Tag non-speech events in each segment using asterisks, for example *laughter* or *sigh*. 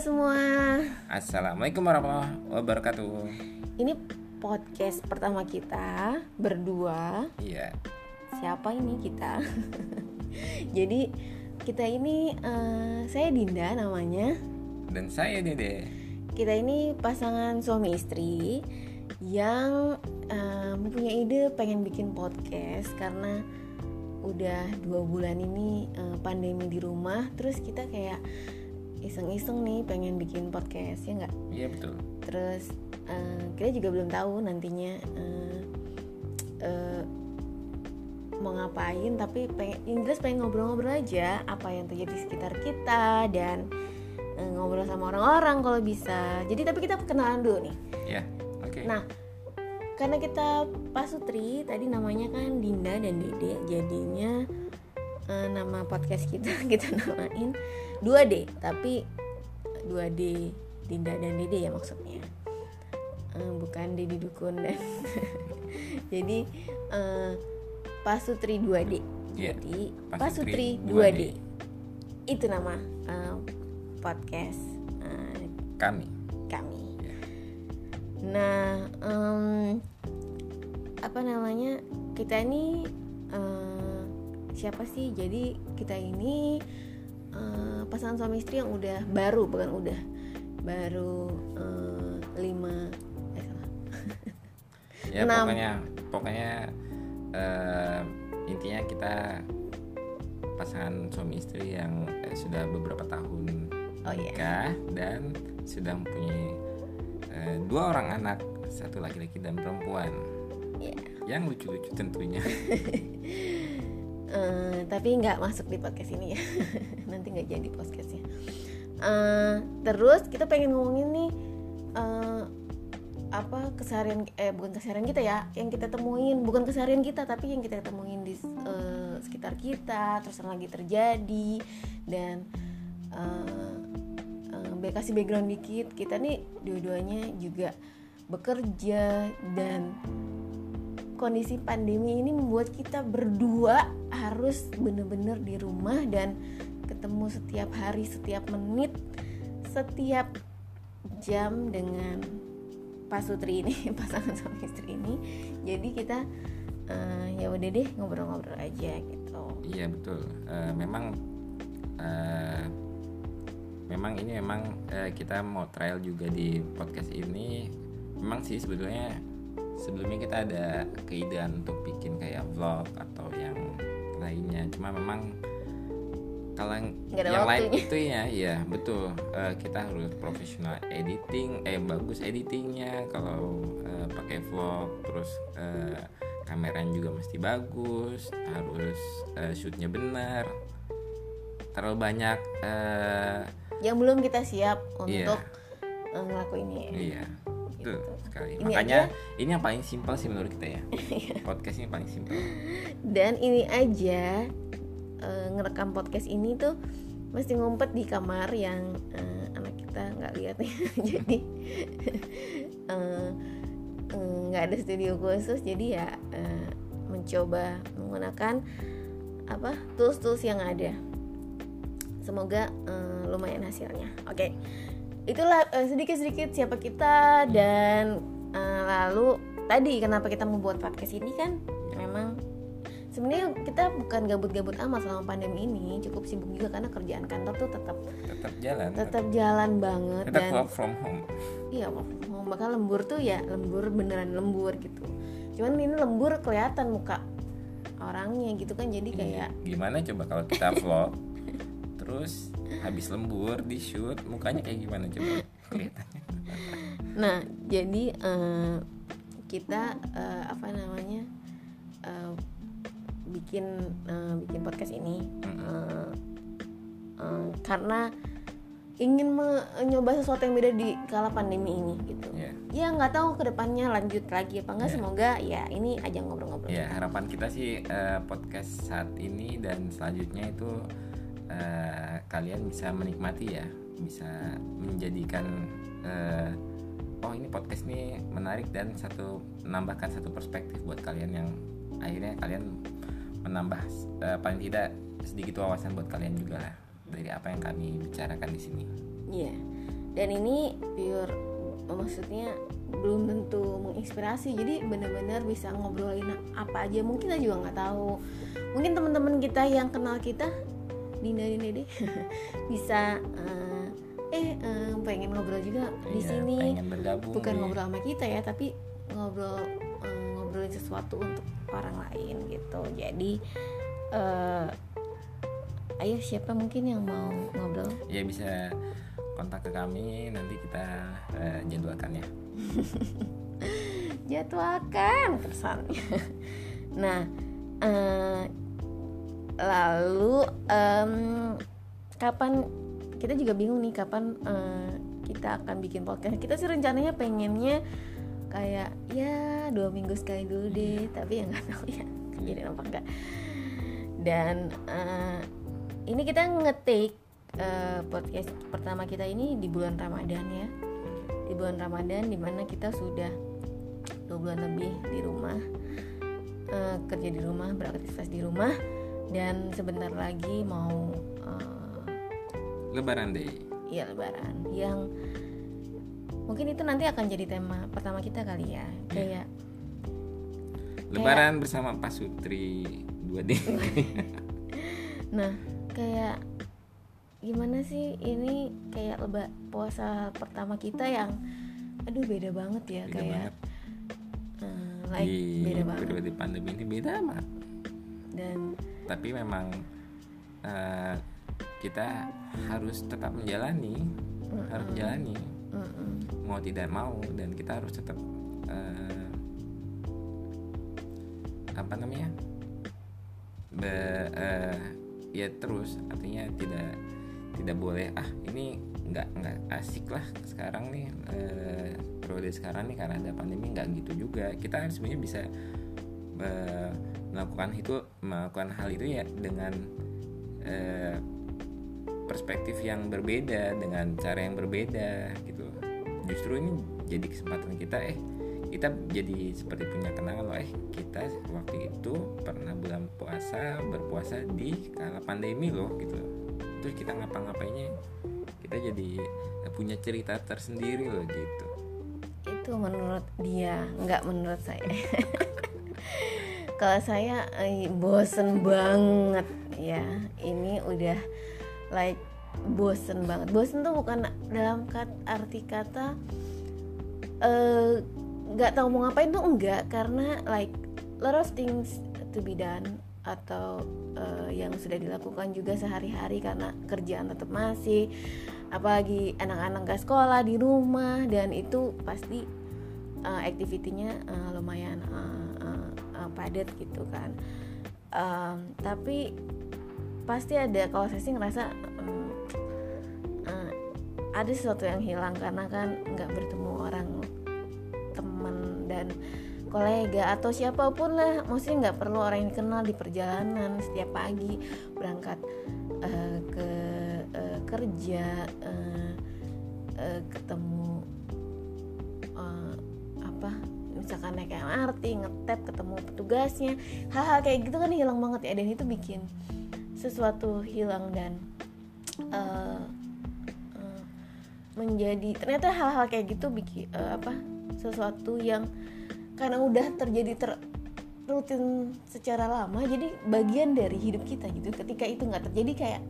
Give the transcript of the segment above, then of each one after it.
semua. Assalamualaikum warahmatullahi wabarakatuh. Ini podcast pertama kita berdua. Iya. Siapa ini kita? *laughs* Jadi kita ini uh, saya Dinda namanya. Dan saya Dede. Kita ini pasangan suami istri yang uh, mempunyai ide pengen bikin podcast karena udah dua bulan ini uh, pandemi di rumah terus kita kayak iseng-iseng nih pengen bikin podcast ya nggak? Iya betul. Terus uh, kita juga belum tahu nantinya uh, uh, mau ngapain tapi pengen Inggris pengen ngobrol-ngobrol aja apa yang terjadi di sekitar kita dan uh, ngobrol sama orang-orang kalau bisa. Jadi tapi kita kenalan dulu nih. Iya. Oke. Okay. Nah karena kita pasutri tadi namanya kan Dinda dan Dede jadinya uh, nama podcast kita *laughs* kita namain 2D tapi 2D Dinda dan Dede ya maksudnya uh, bukan Dedi Dukun dan *laughs* jadi uh, Pasutri 2D yeah. jadi Pasutri, Pasutri 2D. 2D itu nama uh, podcast uh, kami kami yeah. nah um, apa namanya kita ini uh, siapa sih jadi kita ini uh, pasangan suami istri yang udah baru bukan udah baru uh, lima eh salah *laughs* ya pokoknya pokoknya uh, intinya kita pasangan suami istri yang eh, sudah beberapa tahun oh, iya. nikah yeah. dan sudah mempunyai uh, dua orang anak satu laki-laki dan perempuan yeah. yang lucu-lucu tentunya *laughs* Uh, tapi nggak masuk di podcast ini ya. *laughs* Nanti nggak jadi podcastnya. Uh, terus kita pengen ngomongin nih uh, apa keseharian eh bukan keseharian kita ya yang kita temuin. Bukan keseharian kita tapi yang kita temuin di uh, sekitar kita terus yang lagi terjadi dan uh, uh, kasih background dikit. Kita nih dua-duanya juga bekerja dan kondisi pandemi ini membuat kita berdua harus bener-bener di rumah dan ketemu setiap hari, setiap menit, setiap jam dengan Pak Sutri ini, *laughs* pasangan suami istri ini. Jadi kita uh, ya udah deh ngobrol-ngobrol aja gitu. Iya betul. Uh, memang uh, memang ini memang uh, kita mau trial juga di podcast ini. Memang sih sebetulnya sebelumnya kita ada keidean untuk bikin kayak vlog atau yang lainnya. Cuma memang kalau yang, yang lain itu ya ya betul. Uh, kita harus profesional editing eh bagus editingnya. Kalau uh, pakai vlog terus uh, kameranya juga mesti bagus harus uh, shootnya benar. Terlalu banyak uh, yang belum kita siap untuk yeah. ngelakuin ini iya Betul sekali. Ini Makanya aja. ini yang paling simpel sih menurut kita ya. *laughs* podcast ini paling simpel. Dan ini aja uh, ngerekam podcast ini tuh mesti ngumpet di kamar yang uh, anak kita nggak lihat ya. *laughs* jadi *laughs* nggak uh, uh, ada studio khusus jadi ya uh, mencoba menggunakan apa tools-tools yang ada. Semoga uh, lumayan hasilnya. Oke. Okay itulah uh, sedikit-sedikit siapa kita dan uh, lalu tadi kenapa kita membuat podcast ini kan memang sebenarnya kita bukan gabut-gabut amat selama pandemi ini cukup sibuk juga karena kerjaan kantor tuh tetap tetap jalan. tetap jalan banget tetap dan work from home. Iya work from home. Bakal lembur tuh ya lembur beneran lembur gitu. Cuman ini lembur kelihatan muka orangnya gitu kan jadi kayak gimana coba kalau kita vlog *laughs* terus habis lembur di shoot mukanya kayak gimana coba? Kelihatannya. Nah jadi uh, kita uh, apa namanya uh, bikin uh, bikin podcast ini uh, uh, karena ingin mencoba sesuatu yang beda di kala pandemi ini gitu. Yeah. ya nggak tahu ke depannya lanjut lagi apa enggak yeah. semoga ya ini aja ngobrol-ngobrol ya yeah, harapan kita sih uh, podcast saat ini dan selanjutnya itu uh, kalian bisa menikmati ya bisa menjadikan uh, oh ini podcast ini menarik dan satu menambahkan satu perspektif buat kalian yang akhirnya kalian menambah uh, paling tidak sedikit wawasan buat kalian juga lah dari apa yang kami bicarakan di sini. Iya. Yeah. dan ini pure maksudnya belum tentu menginspirasi jadi benar-benar bisa ngobrolin apa aja mungkin kita juga nggak tahu mungkin teman-teman kita yang kenal kita Dinda Dinda deh bisa uh, eh uh, pengen ngobrol juga iya, di sini bukan nih. ngobrol sama kita ya tapi ngobrol uh, ngobrolin sesuatu untuk orang lain gitu. Jadi uh, ayo siapa mungkin yang mau ngobrol? Ya bisa kontak ke kami. Nanti kita uh, jadwalkan ya. *laughs* Jadwalkan kesannya *laughs* nah uh, lalu um, kapan kita juga bingung nih kapan uh, kita akan bikin podcast. Kita sih rencananya pengennya kayak ya dua minggu sekali dulu deh tapi ya nggak tahu ya kejadian apa enggak dan uh, ini kita ngetik uh, podcast pertama kita ini di bulan Ramadan ya. Di bulan Ramadan di mana kita sudah dua bulan lebih di rumah uh, kerja di rumah beraktivitas di rumah dan sebentar lagi mau uh, Lebaran deh iya Lebaran. Yang mungkin itu nanti akan jadi tema pertama kita kali ya. Iya. kayak Lebaran kayak, bersama Pak Sutri 2D *laughs* nah kayak gimana sih ini kayak leba puasa pertama kita yang aduh beda banget ya beda kayak banget. Uh, like di, beda banget. di pandemi ini beda amat dan tapi memang uh, kita harus tetap menjalani mm -mm. harus menjalani mm -mm. mau tidak mau dan kita harus tetap uh, apa namanya Be, uh, ya terus artinya tidak tidak boleh ah ini nggak nggak asik lah sekarang nih eh, periode sekarang nih karena ada pandemi nggak gitu juga kita kan sebenarnya bisa eh, melakukan itu melakukan hal itu ya dengan eh, perspektif yang berbeda dengan cara yang berbeda gitu. Justru ini jadi kesempatan kita eh kita jadi seperti punya kenangan loh eh kita waktu itu pernah bulan puasa berpuasa di kala pandemi loh gitu. Terus kita ngapa-ngapainnya? Kita jadi punya cerita tersendiri loh gitu. Itu menurut dia nggak menurut saya *laughs* kalau saya eh, bosen banget. Ya ini udah like bosen banget. Bosen tuh bukan dalam kat, arti kata eh, nggak uh, tahu mau ngapain tuh enggak. Karena like lot of things to be done atau uh, yang sudah dilakukan juga sehari-hari karena kerjaan tetap masih. Apalagi anak-anak gak sekolah di rumah dan itu pasti uh, aktivitinya uh, lumayan uh, uh, padat gitu kan. Um, tapi pasti ada kalau saya sih ngerasa um, uh, ada sesuatu yang hilang karena kan nggak bertemu orang teman dan kolega atau siapa pun lah. Maksudnya nggak perlu orang yang dikenal di perjalanan setiap pagi berangkat uh, ke uh, kerja uh, uh, ketemu uh, apa misalkan naik MRT ngetep ketemu petugasnya. Hal-hal kayak gitu kan hilang banget ya dan itu bikin sesuatu hilang dan uh, uh, menjadi ternyata hal-hal kayak gitu bikin uh, apa sesuatu yang karena udah terjadi ter rutin secara lama jadi bagian dari hidup kita gitu. Ketika itu nggak terjadi kayak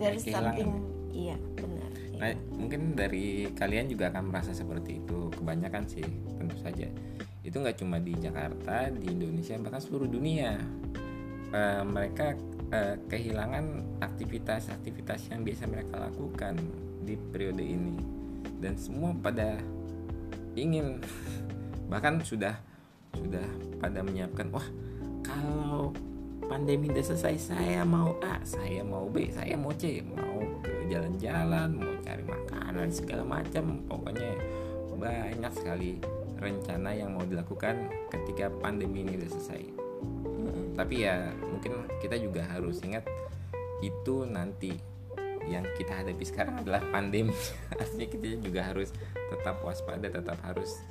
dari something iya nah mungkin dari kalian juga akan merasa seperti itu kebanyakan sih tentu saja. Itu nggak cuma di Jakarta di Indonesia bahkan seluruh dunia. Uh, mereka uh, kehilangan aktivitas-aktivitas yang biasa mereka lakukan di periode ini. Dan semua pada ingin *laughs* bahkan sudah sudah pada menyiapkan wah kalau pandemi udah selesai saya mau A saya mau B saya mau C mau jalan-jalan mau cari makanan segala macam pokoknya banyak sekali rencana yang mau dilakukan ketika pandemi ini udah selesai hmm. tapi ya mungkin kita juga harus ingat itu nanti yang kita hadapi sekarang adalah pandemi *laughs* artinya kita juga harus tetap waspada tetap harus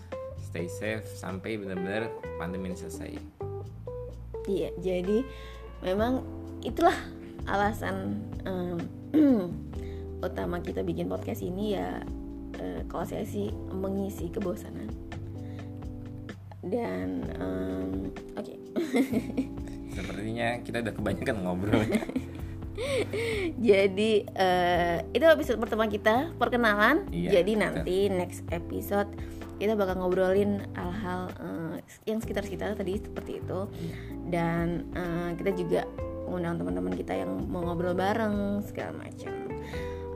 stay safe sampai benar-benar pandemi ini selesai. Iya, jadi memang itulah alasan um, *clears throat* utama kita bikin podcast ini ya eh, kalau saya sih mengisi kebosanan dan em, oke *laughs* Sepertinya kita udah kebanyakan ngobrol. *laughs* jadi eh, itu episode pertama kita perkenalan Iya, jadi betul. nanti next episode kita bakal ngobrolin hal-hal eh, yang sekitar kita tadi seperti itu Iya. dan eh, kita juga mengundang teman-teman kita yang mau ngobrol bareng segala macam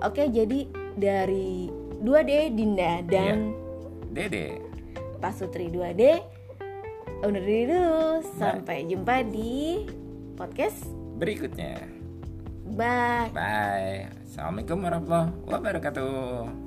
oke jadi dari 2D Dinda dan Dede. Pak Sutri 2D undur diri dulu sampai jumpa di podcast Berikutnya. bye Bye. Assalamualaikum warahmatullahi wabarakatuh.